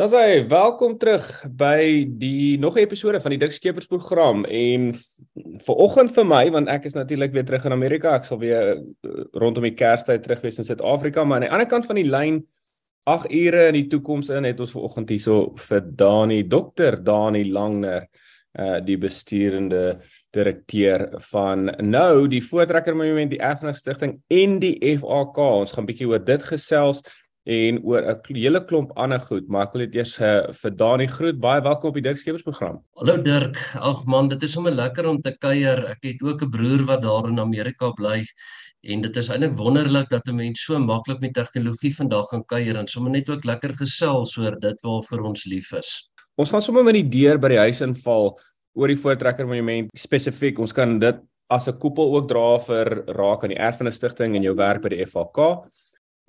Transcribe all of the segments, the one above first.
Dan sê welkom terug by die nog 'n episode van die Dik Skeepers program en vir oggend vir my want ek is natuurlik weer terug in Amerika. Ek sal weer uh, rondom die Kerstyd terug wees in Suid-Afrika, maar aan die ander kant van die lyn 8 ure in die toekoms in het ons ver oggend hierso vir Dani, Dr. Dani Langner, uh die besturende direkteur van nou die Voortrekker Monument, die Erfenis Stichting en die FAK. Ons gaan bietjie oor dit gesels en oor 'n hele klomp ander goed, maar ek wil dit eers uh, vir Dani groet. Baie welkom op die Dirk Skeepers program. Hallo Dirk. Ag man, dit is sommer lekker om te kuier. Ek het ook 'n broer wat daar in Amerika bly en dit is eintlik wonderlik dat 'n mens so maklik met tegnologie vandag kan kuier en sommer net ook lekker gesels oor dit waarvoor ons lief is. Ons gaan sommer met die deur by die huis inval oor die Voortrekker Monument spesifiek. Ons kan dit as 'n koepel ook dra vir raak aan die Erfenis Stichting en jou werk by die FAK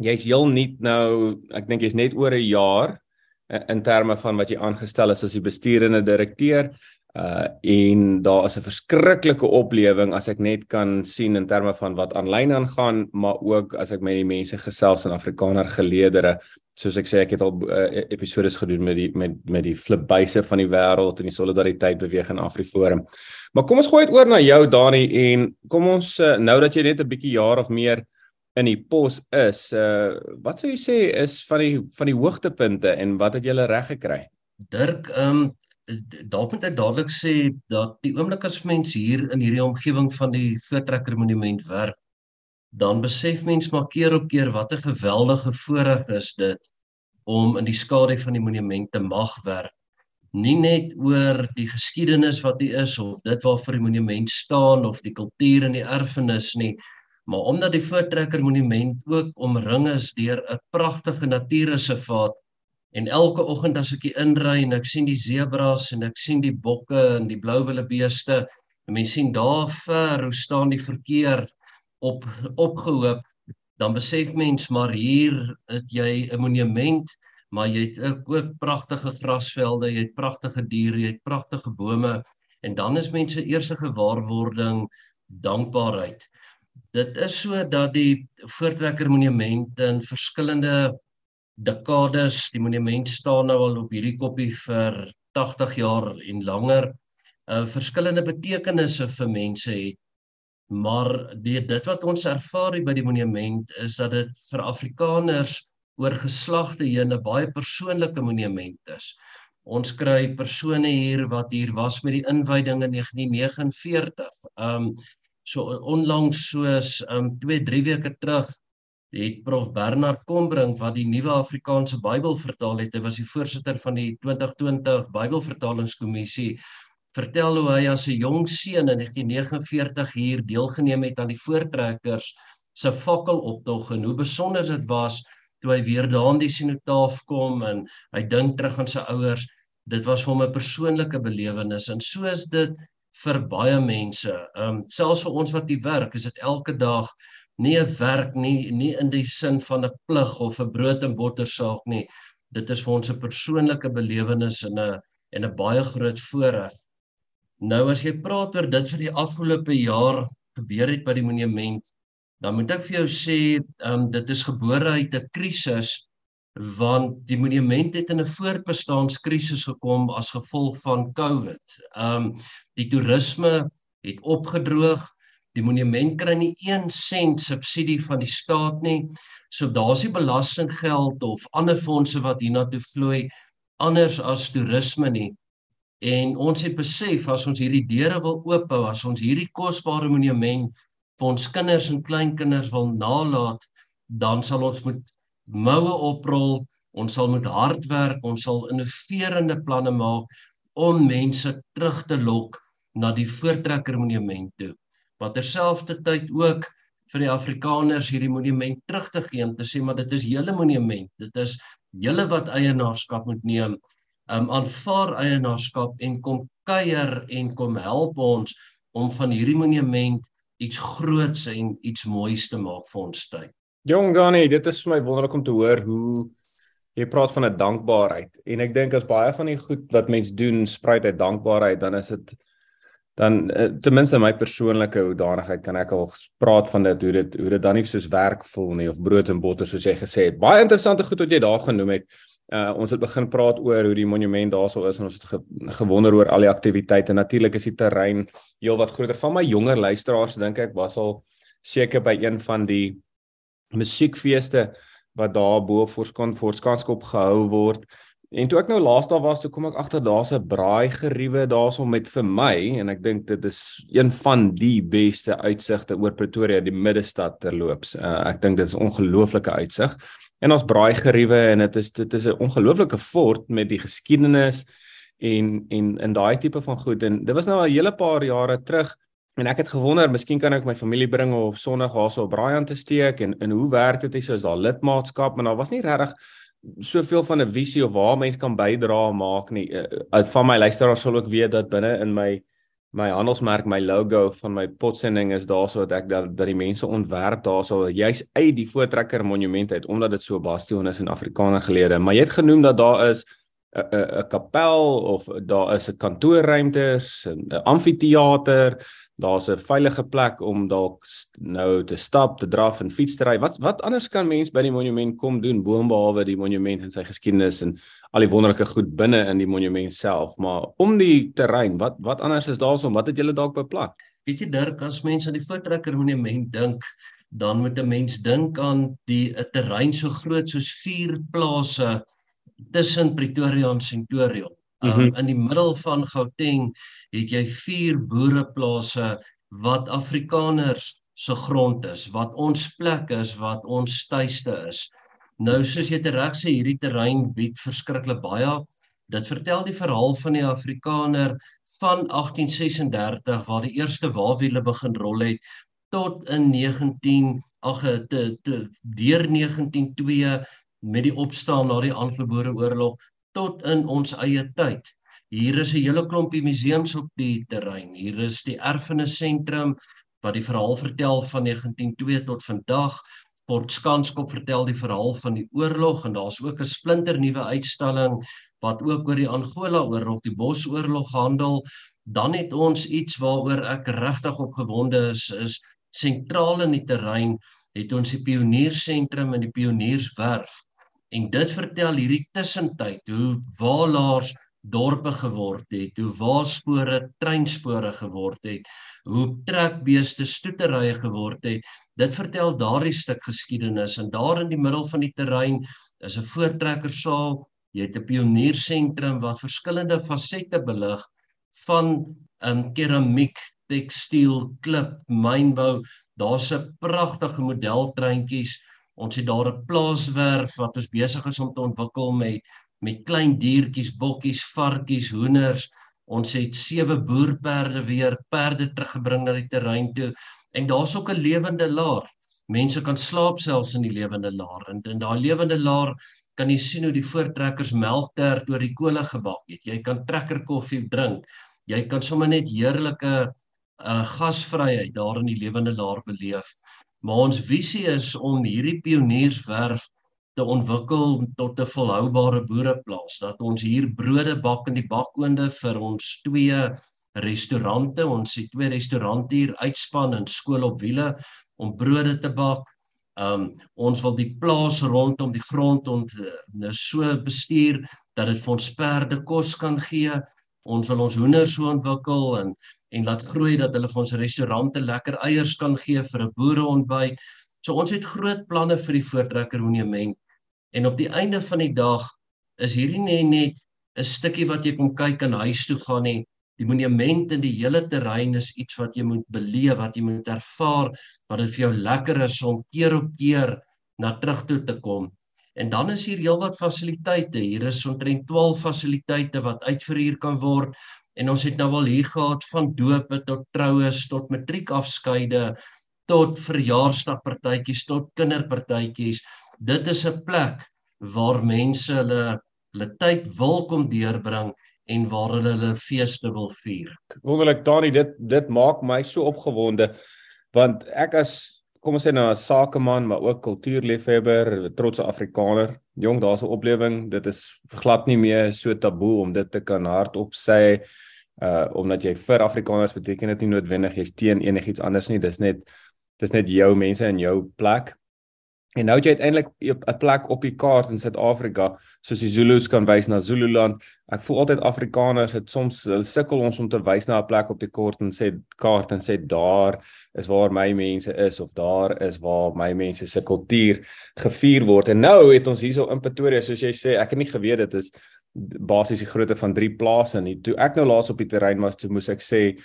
jy's heel nuut nou, ek dink jy's net oor 'n jaar eh, in terme van wat jy aangestel is as die besturende direkteur uh en daar is 'n verskriklike oplewing as ek net kan sien in terme van wat aanlyn aangaan maar ook as ek met die mense gesels in Afrikaner geleedere soos ek sê ek het al uh, episodes gedoen met die met met die flipbuise van die wêreld en die solidariteit beweging in Afriforum. Maar kom ons gooi dit oor na jou Dani en kom ons uh, nou dat jy net 'n bietjie jaar of meer in die pos is, uh wat sou jy sê is van die van die hoogtepunte en wat het julle reg gekry? Dirk, ehm um, dalk moet ek dadelik sê dat die oomblik as mens hier in hierdie omgewing van die Voortrekker Monument werk, dan besef mens maar keer op keer wat 'n geweldige voorreg is dit om in die skadu van die monument te mag werk. Nie net oor die geskiedenis wat hier is of dit waarvoor die monument staan of die kultuur en die erfenis nie, Maar omdat die Voortrekker Monument ook omring is deur 'n pragtige natuurreservaat en elke oggend as ek hier inry en ek sien die sebras en ek sien die bokke en die blou wildebeeste, en mense sien daar ver hoe staan die verkeer op opgehoop, dan besef mens maar hier het jy 'n monument, maar jy het ook, ook pragtige grasvelde, jy het pragtige diere, jy het pragtige bome en dan is mense eerste gewaarwording dankbaarheid dit is so dat die Voortrekker Monument in verskillende dekades, die monument staan nou al op hierdie koppie vir 80 jaar en langer, uh verskillende betekenisse vir mense het. Maar die, dit wat ons ervaar by die monument is dat dit vir Afrikaners oor geslagte heen 'n baie persoonlike monument is. Ons kry persone hier wat hier was met die inwyding in 1949. Um so onlangs soos um 2 3 weke terug het prof Bernard Kombrink wat die nuwe Afrikaanse Bybel vertaal het, hy was die voorsitter van die 2020 Bybelvertalingskommissie vertel hoe hy as 'n jong seun in 1949 hier deelgeneem het aan die voortrekkers se fakkeloptog en hoe besonder dit was toe hy weer daar in die sinotaaf kom en hy dink terug aan sy ouers. Dit was vir hom 'n persoonlike belewenis en soos dit vir baie mense. Ehm um, selfs vir ons wat hier werk, is dit elke dag nie 'n werk nie, nie in die sin van 'n plig of 'n brood en botter saak nie. Dit is vir ons 'n persoonlike belewenis en 'n en 'n baie groot voorreg. Nou as jy praat oor dit vir die afgelope jaar gebeur het by die monument, dan moet ek vir jou sê, ehm um, dit is gebore uit 'n krisis want die monument het in 'n voortbestaanskrisis gekom as gevolg van COVID. Um die toerisme het opgedroog. Die monument kry nie 1 sent subsidie van die staat nie. So daar's nie belastinggeld of ander fondse wat hiernatoe vloei anders as toerisme nie. En ons het besef as ons hierdie deure wil oophou, as ons hierdie kosbare monument vir ons kinders en kleinkinders wil nalat, dan sal ons moet moue oprol, ons sal met hard werk, ons sal innoverende planne maak om mense terug te lok na die Voortrekker Monument toe. Wat terselfdertyd ook vir die Afrikaners hierdie monument terug te gee en te sê maar dit is julle monument. Dit is julle wat eienaarskap moet neem. Um aanvaar eienaarskap en kom kuier en kom help ons om van hierdie monument iets groots en iets moois te maak vir ons tyd. Jong Dani, dit is vir my wonderlik om te hoor hoe jy praat van 'n dankbaarheid en ek dink as baie van die goed wat mens doen spruit uit dankbaarheid, dan is dit dan eh, ten minste my persoonlike hoedanigheid kan ek al praat van dit hoe dit hoe dit dan nie soos werk voel nie of brood en botter soos jy gesê het. Baie interessante goed wat jy daar genoem het. Uh ons het begin praat oor hoe die monument daarso is en ons het ge gewonder oor al die aktiwiteite. Natuurlik is die terrein heelwat groter. Van my jonger luisteraars dink ek was al seker by een van die musiekfeeste wat daar bo voor skon voor skanskop gehou word. En toe ek nou laas daar was, toe kom ek agter daar's 'n braai geriewe daarso met vir my en ek dink dit is een van die beste uitsigte oor Pretoria, die middestad terloops. Uh, ek dink dit is 'n ongelooflike uitsig. En ons braai geriewe en dit is dit is 'n ongelooflike fort met die geskiedenis en en in daai tipe van goed en dit was nou al 'n hele paar jare terug en ek het gewonder, miskien kan ek my familie bring op Sondag daarso op braai aan te steek en en hoe werk dit is as daar lidmaatskap, maar daar was nie regtig soveel van 'n visie of waar mense kan bydra maak nie. Uh, uit van my luisteraars sal ook weet dat binne in my my handelsmerk, my logo van my potsending is daarso dat ek dat dat die mense ontwerp daarso juis uit die voortrekker monument uit omdat dit so bastion is in Afrikaner gelede. Maar jy het genoem dat daar is 'n 'n kapel of daar is 'n kantoorruimtes, 'n amfitheater, daar's 'n veilige plek om dalk nou te stap, te draf en fiets te ry. Wat wat anders kan mens by die monument kom doen boonbehalwe die monument en sy geskiedenis en al die wonderlike goed binne in die monument self, maar om die terrein, wat wat anders is daarsom? Wat het julle dalk beplan? Weet jy Dirk, as mense aan die Voortrekker monument dink, dan moet 'n mens dink aan die 'n terrein so groot soos vier plase tussen Pretoria en Centurion. Um, mm -hmm. in die middel van Gauteng het jy vier boereplase wat Afrikaners se grond is, wat ons plek is, wat ons tuiste is. Nou soos jy reg sê, hierdie terrein bied verskriklik baie. Dit vertel die verhaal van die Afrikaner van 1836 waar die eerste waawiele begin rol het tot in 19 ag te, te deur 192 met die opstaan na die Anglo-Boere oorlog tot in ons eie tyd. Hier is 'n hele klompie museums op die terrein. Hier is die erfenis sentrum wat die verhaal vertel van 1902 tot vandag. Port Skanskop vertel die verhaal van die oorlog en daar's ook 'n splinter nuwe uitstalling wat ook oor die Angola oorlog, die Bosoorlog handel. Dan het ons iets waaroor ek regtig opgewonde is, is sentraal in die terrein het ons die pioniersentrum en die pionierswerf. En dit vertel hierdie tussentyd hoe waalaars dorpe geword het, hoe waarspore treinspore geword het, hoe trekbeeste stoeterye geword het. Dit vertel daardie stuk geskiedenis en daar in die middel van die terrein is 'n voortrekkersaal. Jy het 'n pioniersentrum wat verskillende fasette belig van um, keramiek, tekstiel, klip, mynbou. Daar's 'n pragtige modeltreintjies. Ons het daar 'n plaaswerf wat ons besig is om te ontwikkel met met klein diertjies, bokkies, varkies, hoenders. Ons het sewe boerperde weer perde teruggebring na die terrein toe en daar's ook 'n lewende laar. Mense kan slaap selfs in die lewende laar en in daai lewende laar kan jy sien hoe die voortrekkers melktert oor die kolle gebak het. Jy kan trekker koffie drink. Jy kan sommer net heerlike uh, gasvryheid daar in die lewende laar beleef. Maar ons visie is om hierdie pionierswerf te ontwikkel tot 'n volhoubare boereplaas dat ons hier brode bak in die bakoonde vir ons twee restaurante ons het twee restaurante hier uitspan en skool op wiele om brode te bak. Um ons wil die plaas rondom die grond ont nou so bestuur dat dit vir ons perde kos kan gee. Ons wil ons hoenders so ontwikkel en en laat groei dat hulle vir ons restaurante lekker eiers kan gee vir 'n boereontbyt. So ons het groot planne vir die Voortrekker Monument En op die einde van die dag is hierdie nie net 'n stukkie wat jy kom kyk en huis toe gaan nie. Die monument en die hele terrein is iets wat jy moet beleef, wat jy moet ervaar, wat dit vir jou lekker is om keer op keer na terug toe te kom. En dan is hier heelwat fasiliteite. Hier is omtrent 12 fasiliteite wat uitverhuur kan word en ons het nou al hier gehad van dope tot troues tot matriekafskeide tot verjaarsdagpartytjies tot kinderpartytjies dit is 'n plek waar mense hulle hulle tyd wil kom deurbring en waar hulle hulle feeste wil vier. Wonderlik Dani, dit dit maak my so opgewonde want ek as kom ons sê nou 'n sakeman maar ook kultuurliefhebber, trotse Afrikaner, jong daar's 'n oplewing, dit is glad nie meer so taboe om dit te kan hardop sê uh omdat jy vir Afrikaners beteken dit nie noodwendig jy's teen enigiets anders nie, dis net dis net jou mense in jou plek En nou het jy uiteindelik 'n plek op die kaart in Suid-Afrika, soos die Zulus kan wys na Zululand. Ek voel altyd Afrikaners het soms hulle sukkel ons om te wys na 'n plek op die kaart en sê kaart en sê daar is waar my mense is of daar is waar my mense se kultuur gevier word. En nou het ons hierso in Pretoria, soos jy sê, ek het nie geweet dit is basies die grootte van 3 plase nie. Toe ek nou laas op die terrein was, toe moes ek sê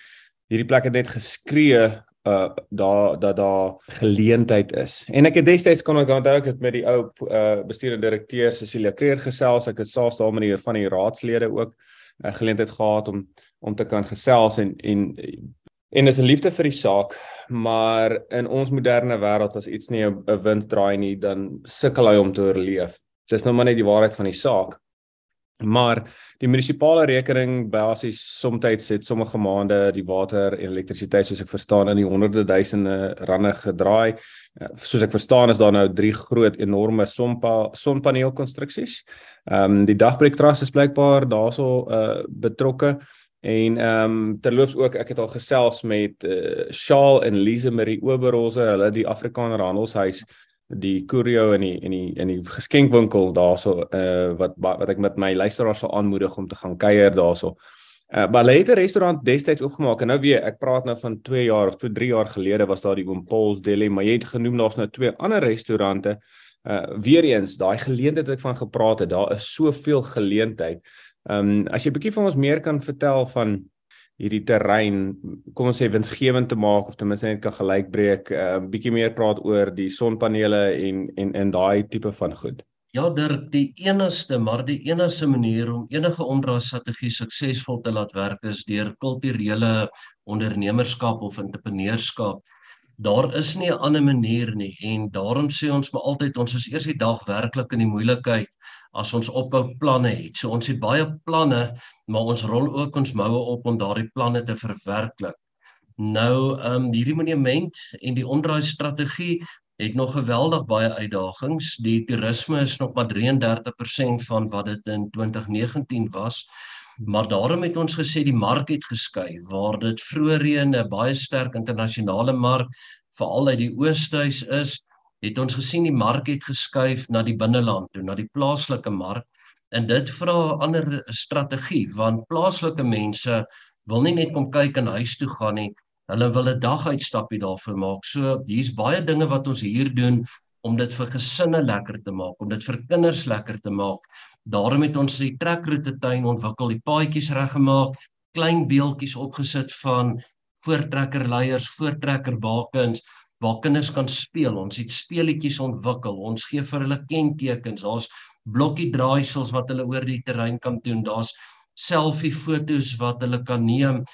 hierdie plek het net geskree uh daar dat daar geleentheid is. En ek het destyds kon ek onthou ek het met die ou uh bestuurende direkteur Cecilia Kreer gesels. Ek het saans daar met die van die raadslede ook 'n uh, geleentheid gehad om om te kan gesels en en en is 'n liefde vir die saak, maar in ons moderne wêreld as iets nie 'n wind draai nie, dan sukkel hy om te oorleef. Dis nou maar net die waarheid van die saak. Maar die munisipale rekening basies soms het sommige maande die water en elektrisiteit soos ek verstaan in die honderde duisende rande gedraai. Uh, soos ek verstaan is daar nou drie groot enorme sonpa sonpaneelkonstruksies. Ehm um, die Dagbreektrust is blykbaar daarso uh, betrokke en ehm um, terloops ook ek het al gesels met uh, Shaal en Lise Marie Oberholzer, hulle die Afrikaner Handelshuis die Curio in die in die in die geskenkwinkel daarso uh wat wat ek met my luisteraars sal aanmoedig om te gaan kuier daarso. Uh het 'n restaurant destyds oopgemaak en nou weer ek praat nou van 2 jaar of 2 3 jaar gelede was daar die Oom Paul's Deli, maar jy het genoem daar's nou twee ander restaurante. Uh weer eens daai geleentheid wat ek van gepraat het, daar is soveel geleentheid. Ehm um, as jy 'n bietjie van ons meer kan vertel van hierdie terrein kom ons sê winsgewend te maak of ten minste net kan gelykbreek 'n uh, bietjie meer praat oor die sonpanele en en in daai tipe van goed. Ja, Dirk, die enigste maar die enigste manier om enige onderraadstrategie suksesvol te laat werk is deur kulturele ondernemerskap of entrepreneurskap. Daar is nie 'n ander manier nie en daarom sê ons maar altyd ons is eers die dag werklik in die moeilikheid as ons ophou planne het. So ons het baie planne, maar ons rol ook ons moue op om daardie planne te verwerklik. Nou, ehm um, hierdie monument en die omdraai strategie het nog geweldig baie uitdagings. Die toerisme is nog maar 33% van wat dit in 2019 was. Maar daarom het ons gesê die mark het geskuif waar dit vroeër 'n baie sterk internasionale mark veral uit die oosduis is het ons gesien die mark het geskuif na die binneland toe, na die plaaslike mark. En dit vra 'n ander strategie want plaaslike mense wil nie net kom kyk en huis toe gaan nie. Hulle wil 'n dag uitstappie daarvoor maak. So hier's baie dinge wat ons hier doen om dit vir gesinne lekker te maak, om dit vir kinders lekker te maak. Daarom het ons die trekroete tuin ontwikkel, die paadjies reggemaak, klein beeltjies opgesit van voortrekkerleiers, voortrekkerbakens waar kinders kan speel. Ons het speletjies ontwikkel. Ons gee vir hulle kentekens. Daar's blokkie draaisels wat hulle oor die terrein kan doen. Daar's selfie fotos wat hulle kan neem.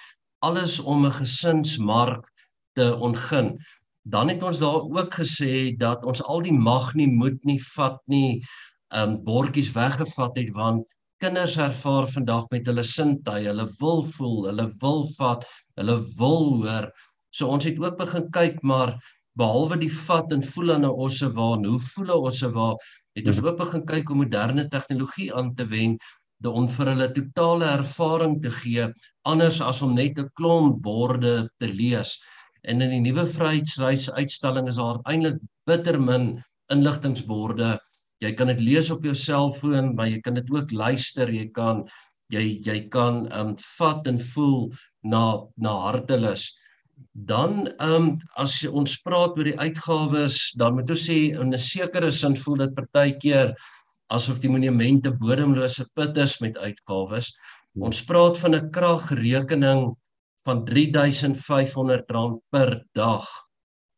Alles om 'n gesinsmark te ontgin. Dan het ons daar ook gesê dat ons al die mag nie moet nie vat nie, ehm um, bordjies weggevat het want kinders ervaar vandag met hulle sintuie, hulle wil voel, hulle wil vat, hulle wil hoor. So ons het ook begin kyk maar behalwe die vat en voel aan 'n osse waar, hoe voel 'n osse waar, het ons mhm. ook begin kyk hoe moderne tegnologie aan te wend om vir hulle totale ervaring te gee anders as om net 'n klomp borde te lees. En in die nuwe vryheidsreis uitstalling is daar eintlik bitter min inligtingboorde. Jy kan dit lees op jou selfoon, maar jy kan dit ook luister, jy kan jy jy kan ehm um, vat en voel na na hartelus dan ehm um, as ons praat oor die uitgawes, dan moet ons sê in 'n sekere sin voel dit partykeer asof die monumente bodemlose put is met uitgawes. Ons praat van 'n kragrekening van R3500 per dag.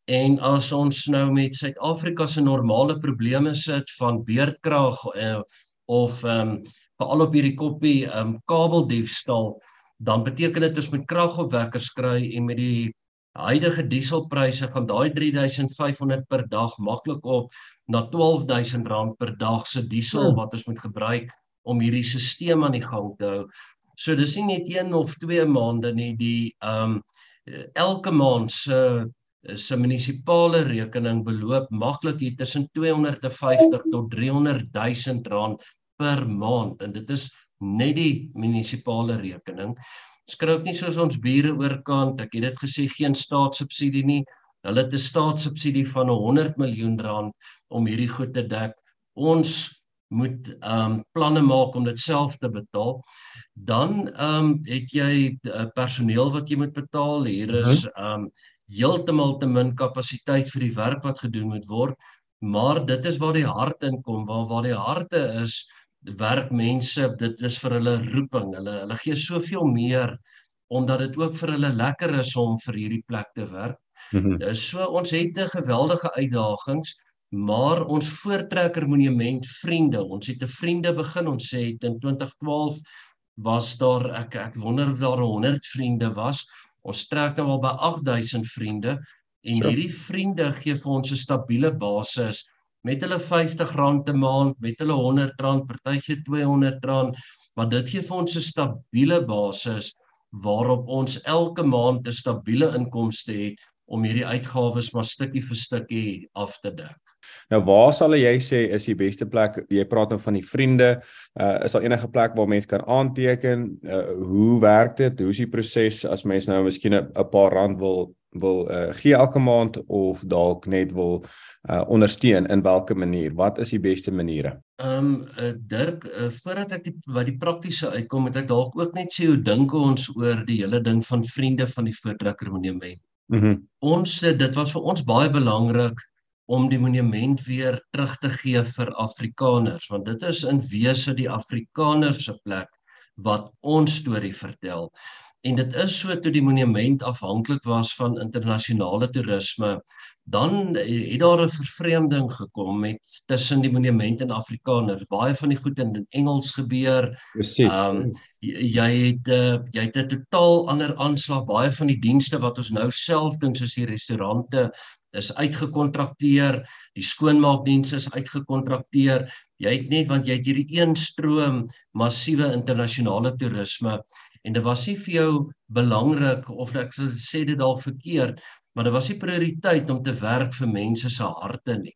En as ons nou met Suid-Afrika se normale probleme sit van beerdkrag uh, of ehm um, veral op hierdie koppie ehm um, kabeldiefstal dan beteken dit ons moet kragopwekkers kry en met die huidige dieselpryse van daai 3500 per dag maklik op na 12000 rand per dag se diesel hmm. wat ons moet gebruik om hierdie stelsel aan die gang te hou. So dis nie net 1 of 2 maande nie, die ehm um, elke maand se se munisipale rekening beloop maklik hier tussen 250 tot 300 000 rand per maand en dit is net die munisipale rekening. Ons kry ook nie soos ons bure oorkant, ek het dit gesê geen staatssubsidie nie. Hulle het 'n staatssubsidie van 'n 100 miljoen rand om hierdie goed te dek. Ons moet ehm um, planne maak om dit self te betaal. Dan ehm um, het jy uh, personeel wat jy moet betaal. Hier is mhm. ehm um, heeltemal te min kapasiteit vir die werk wat gedoen moet word. Maar dit is waar die hart inkom, waar waar die harte is, werk mense, dit is vir hulle roeping. Hulle hulle gee soveel meer omdat dit ook vir hulle lekker is om vir hierdie plek te werk. Mm -hmm. Dis so ons het 'n geweldige uitdagings, maar ons voortrekker monument vriende, ons het 'n vriende begin, ons sê in 2012 was daar ek ek wonder of daar 100 vriende was. Ons trek nou al by 8000 vriende en so. hierdie vriende gee vir ons 'n stabiele basis met hulle R50 'n maand, met hulle R100, partytjie R200, maar dit gee vir ons 'n stabiele basis waarop ons elke maand 'n stabiele inkomste het om hierdie uitgawes maar stukkie vir stukkie af te dek. Nou waar sal jy sê is die beste plek? Jy praat nou van die vriende. Uh is daar enige plek waar mense kan aanteken? Uh hoe werk dit? Hoe is die proses as mense nou miskien 'n paar rand wil wil uh gee elke maand of dalk net wil uh ondersteun in watter manier? Wat is die beste maniere? Ehm um, uh, Dirk, uh, voordat ek die, wat die praktiese uitkom, het ek dalk ook net sê hoe dink ons oor die hele ding van vriende van die voortrekker monument. Mm ons dit was vir ons baie belangrik om die monument weer terug te gee vir Afrikaners want dit is in wese die Afrikaners se plek wat ons storie vertel en dit is so toe die monument afhanklik was van internasionale toerisme dan het daar 'n vervreemding gekom met tussen die monument en Afrikaners baie van die goed in Engels gebeur. Presies um, jy het uh, jy het 'n totaal ander aanslag. Baie van die dienste wat ons nou self doen soos die restaurante is uitgekontrakteer, die skoonmaakdiens is uitgekontrakteer. Jy het net want jy het hierdie een stroom massiewe internasionale toerisme en dit was nie vir jou belangrik of ek sê dit dalk verkeerd, maar dit was nie prioriteit om te werk vir mense se harte nie.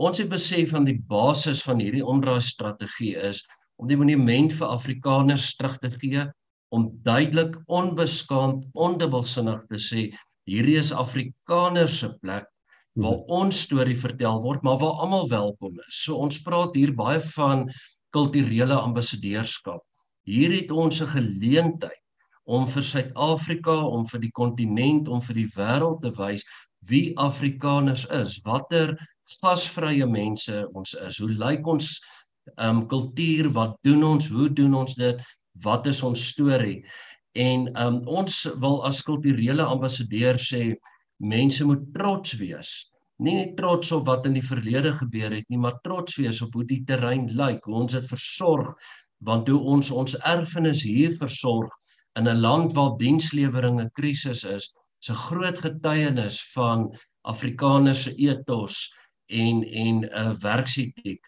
Ons het besef van die basis van hierdie omdraai strategie is om die monument vir Afrikaners terug te gee om duidelik onbeskaamd ondubbelsinnig te sê hierdie is Afrikaners se plek waar mhm. ons storie vertel word, maar waar almal welkom is. So ons praat hier baie van kulturele ambassadeurskap. Hier het ons 'n geleentheid om vir Suid-Afrika, om vir die kontinent, om vir die wêreld te wys wie Afrikaners is, watter gasvrye mense ons is. Hoe lyk ons um kultuur? Wat doen ons? Hoe doen ons dit? Wat is ons storie? En um ons wil as kulturele ambassadeur sê mense moet trots wees. Nie net trots op wat in die verlede gebeur het nie, maar trots wees op hoe die terrein lyk, hoe ons dit versorg, want hoe ons ons erfenis hier versorg in 'n land waar dienslewering 'n krisis is, is 'n groot getuienis van Afrikaners se ethos en en 'n uh, werksetiek.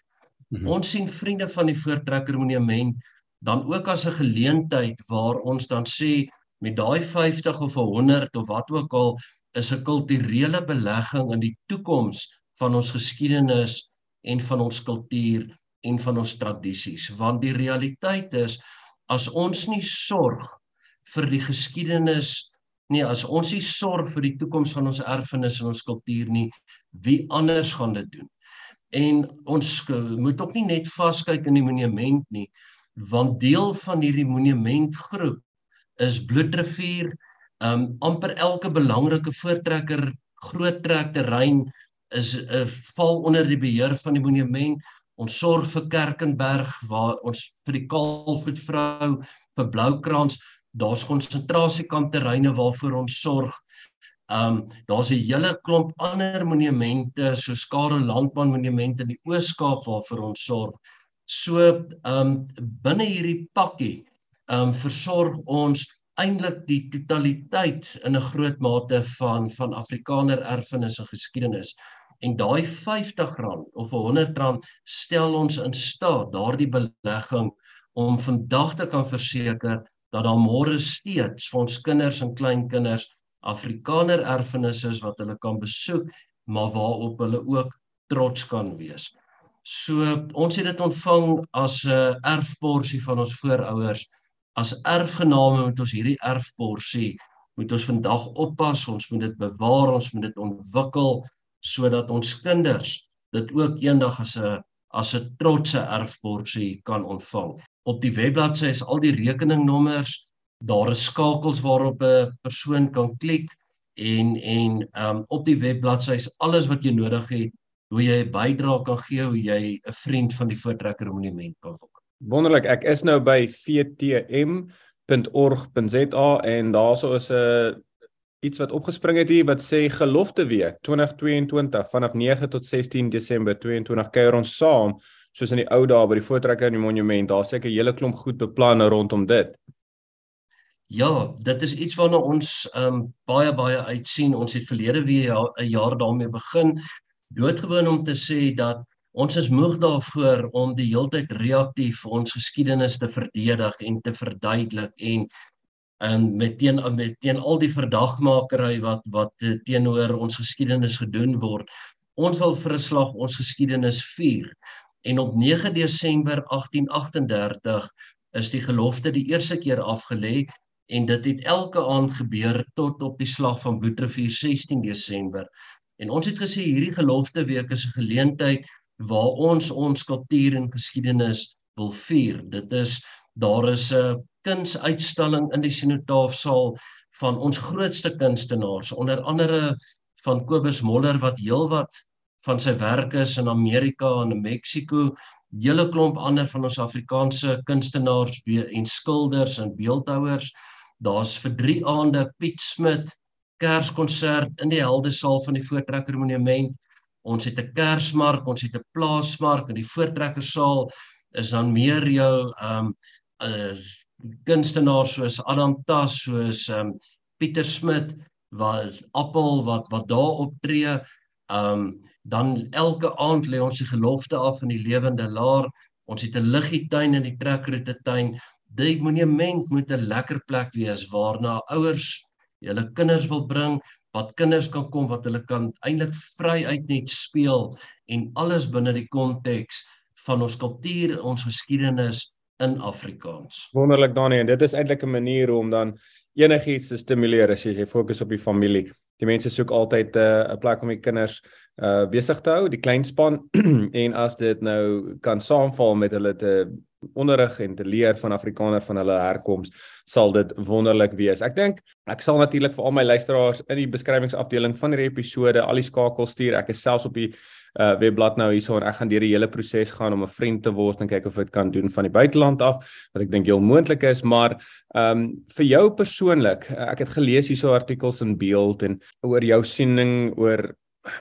Mm -hmm. Ons sien vriende van die voortrekker monument dan ook as 'n geleentheid waar ons dan sê met daai 50 of 100 of wat ook al is 'n kulturele belegging in die toekoms van ons geskiedenis en van ons kultuur en van ons tradisies want die realiteit is as ons nie sorg vir die geskiedenis nee as ons nie sorg vir die toekoms van ons erfenis en ons kultuur nie wie anders gaan dit doen en ons moet ook nie net vaskyk in die monument nie want deel van hierdie monumentgroep is Bloedrivier um amper elke belangrike voortrekker groot trek terrein is 'n uh, val onder die beheer van die monument. Ons sorg vir Kerkenberg waar ons vir die Kalfvoetvrou vir Bloukrans, daar's konsentrasiekamp terreine waarvoor ons sorg. Um daar's 'n hele klomp ander monumente so Skare Landbaan monumente in die Oos-Kaap waarvoor ons sorg. So um binne hierdie pakkie um versorg ons eintlik die totaliteit in 'n groot mate van van Afrikaner erfenis en geskiedenis. En daai R50 of R100 stel ons in staat daardie belegging om vandag te kan verseker dat daar môre steeds vir ons kinders en kleinkinders Afrikaner erfenis is wat hulle kan besoek, maar waarop hulle ook trots kan wees. So ons het dit ontvang as 'n erfporsie van ons voorouers. As erfgename moet ons hierdie erfporsie moet ons vandag oppas, ons moet dit bewaar, ons moet dit ontwikkel sodat ons kinders dit ook eendag as 'n as 'n trotse erfborsie kan ontvang. Op die webbladsy is al die rekeningnommers, daar is skakels waarop 'n persoon kan klik en en um op die webbladsy is alles wat jy nodig het hoe jy 'n bydrae kan gee, hoe jy 'n vriend van die Voortrekker Monument kan word. Wonderlik, ek is nou by vtm.org.za en daarso is 'n iets wat opgespring het hier wat sê gelofte week 2022 vanaf 9 tot 16 Desember 22 kuier ons saam soos in die ou dae by die Voortrekker Monument. Daar seker 'n hele klomp goed beplan rondom dit. Ja, dit is iets waarna ons um baie baie uitsien. Ons het verlede week 'n jaar daarmee begin doodgewoon om te sê dat ons is moeg daarvoor om die heeltyd reaktief ons geskiedenis te verdedig en te verduidelik en en met teen met teen al die verdagmakery wat wat teenoor ons geskiedenis gedoen word ons wil vir 'n slag ons geskiedenis vier en op 9 Desember 1838 is die gelofte die eerste keer afgelê en dit het elke aand gebeur tot op die slag van Bloedrivier 16 Desember En ons het gesê hierdie gelofte week is 'n geleentheid waar ons ons kultuur en geskiedenis wil vier. Dit is daar is 'n kunsuitstalling in die Sinotaafsaal van ons grootste kunstenaars, onder andere van Kobus Moller wat heelwat van sy werk is in Amerika en in Mexiko, hele klomp ander van ons Afrikaanse kunstenaars en skilders en beeldhouers. Daar's vir 3 aande Piet Smit, Kerskonsert in die Heldesaal van die Voortrekker Monument. Ons het 'n Kersmark, ons het 'n plaasmark in die Voortrekkersaal. Is dan meer jou ehm um, kunstenaars soos Adam Tas, soos um, Pieter Smit wat Appel wat wat daar optree. Um, dan elke aand lê ons die gelofte af in die lewende laar. Ons het 'n liggietuin in die trekroete tuin. Die monument moet 'n lekker plek wees waarna ouers hulle kinders wil bring, wat kinders kan kom wat hulle kan eintlik vry uit net speel en alles binne die konteks van ons kultuur, ons geskiedenis in Afrikaans. Wonderlik Danie en dit is eintlik 'n manier om dan enigiets te stimuleer as jy fokus op die familie. Die mense soek altyd eh, 'n uh, plek om die kinders uh besig te hou, die klein span en as dit nou kan saamval met hulle te onderrig en te leer van Afrikaner van hulle herkoms sal dit wonderlik wees. Ek dink ek sal natuurlik vir al my luisteraars in die beskrywingsafdeling van hierdie episode al die skakels stuur. Ek is selfs op die uh, webblad nou hierso en ek gaan deur die hele proses gaan om 'n vriend te word en kyk of dit kan doen van die buiteland af wat ek dink heel moontlik is, maar ehm um, vir jou persoonlik, ek het gelees hierso artikels in beeld en oor jou siening oor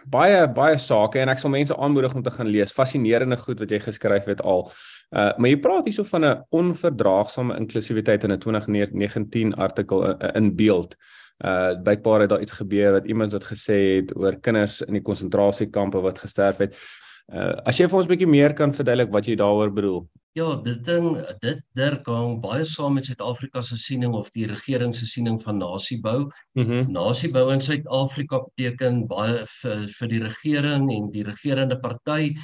baie baie sake en ek sal mense aanmoedig om te gaan lees. Fascinerende goed wat jy geskryf het al. Uh maar jy praat hierso van 'n onverdraagsame inklusiwiteit in 'n 2019 artikel in, in beeld. Uh bykbaar het daar iets gebeur wat iemand wat gesê het oor kinders in die konsentrasiekampe wat gesterf het. Uh as jy vir ons 'n bietjie meer kan verduidelik wat jy daaroor bedoel. Ja, dit ding dit dergang baie saam met Suid-Afrika se siening of die regering se siening van nasiebou. Mm nasiebou in Suid-Afrika beteken baie vir vir die regering en die regerende party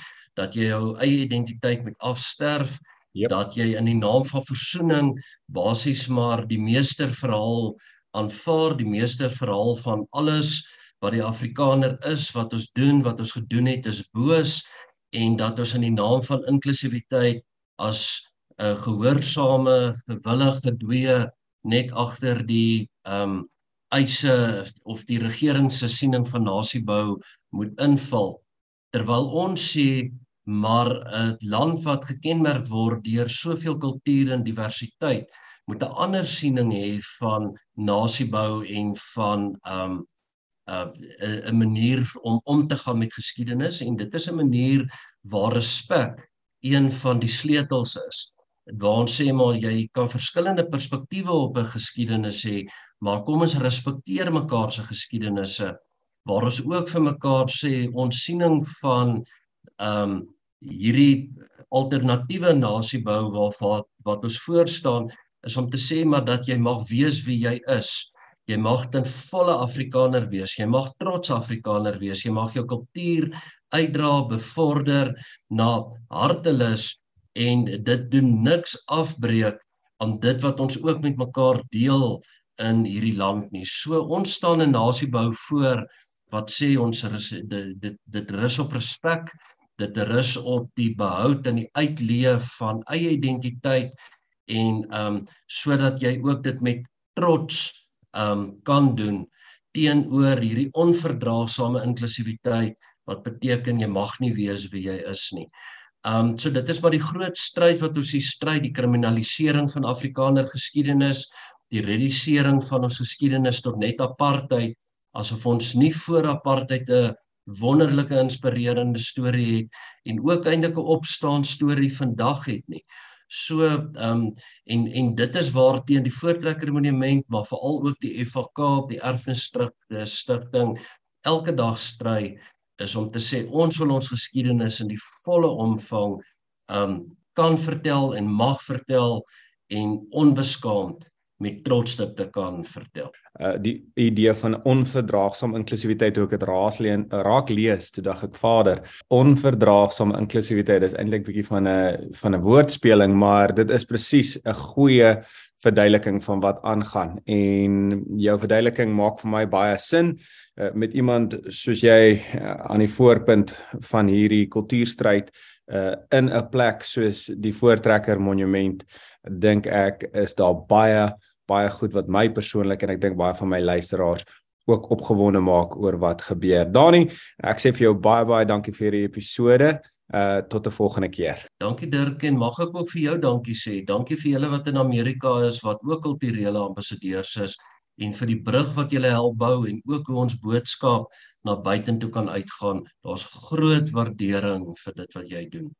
dat jy jou eie identiteit moet afsterf, yep. dat jy in die naam van versoening basies maar die meesterverhaal aanvaar, die meesterverhaal van alles wat die Afrikaner is, wat ons doen, wat ons gedoen het is boos en dat ons in die naam van inklusiwiteit as 'n uh, gehoorsame, gewillige dwee net agter die ehm um, eise of die regering se siening van nasiebou moet inval terwyl ons sê maar 'n land wat gekenmerk word deur soveel kultuur en diversiteit moet 'n ander siening hê van nasiebou en van um, 'n uh, 'n manier om om te gaan met geskiedenis en dit is 'n manier waar respek een van die sleutels is. Waar ons sê maar jy kan verskillende perspektiewe op 'n geskiedenis hê, maar kom ons respekteer mekaar se geskiedenisse waar ons ook vir mekaar sê ons siening van ehm um, hierdie alternatiewe nasiebou waarvan wat ons voor staan is om te sê maar dat jy mag wees wie jy is. Jy mag ten volle Afrikaner wees. Jy mag trots Afrikaner wees. Jy mag jou kultuur uitdra, bevorder na hartelus en dit doen niks afbreek aan dit wat ons ook met mekaar deel in hierdie land nie. So ons staan 'n nasiebou voor wat sê ons dit dit dit rus op respek, dit rus op die behoud en die uitleef van eie identiteit en ehm um, sodat jy ook dit met trots ehm um, kan doen teenoor hierdie onverdraagsame inklusiwiteit wat beteken jy mag nie wees wie jy is nie. Um so dit is maar die groot stryd wat ons hier stry, die kriminalisering van Afrikaner geskiedenis, die redisering van ons geskiedenis tot net apartheid asof ons nie voor apartheid 'n wonderlike inspirerende storie het en ook eintlik 'n opstaan storie vandag het nie. So ehm um, en en dit is waar teen die Voortrekker Monument maar veral ook die FHK op die erfenisstigting elke dag stry is om te sê ons wil ons geskiedenis in die volle omvang ehm um, kan vertel en mag vertel en onbeskaamd met trots dit te kan vertel. Uh die idee van onverdraagsaam inklusiwiteit hoe ek dit raak lees toe dag ek vader. Onverdraagsaam inklusiwiteit is eintlik bietjie van 'n van 'n woordspeling, maar dit is presies 'n goeie verduideliking van wat aangaan en jou verduideliking maak vir my baie sin uh, met iemand soos jy uh, aan die voorpunt van hierdie kultuurstryd uh, in 'n plek soos die Voortrekker Monument dink ek is daar baie baie goed wat my persoonlik en ek dink baie van my luisteraars ook opgewonde maak oor wat gebeur. Dani, ek sê vir jou baie baie dankie vir hierdie episode. Uh tot 'n volgende keer. Dankie Dirk en mag ek ook vir jou dankie sê. Dankie vir julle wat in Amerika is wat ook kulturele ambassadeurs is en vir die brug wat julle help bou en ook hoe ons boodskap na buitentoe kan uitgaan. Daar's groot waardering vir dit wat jy doen.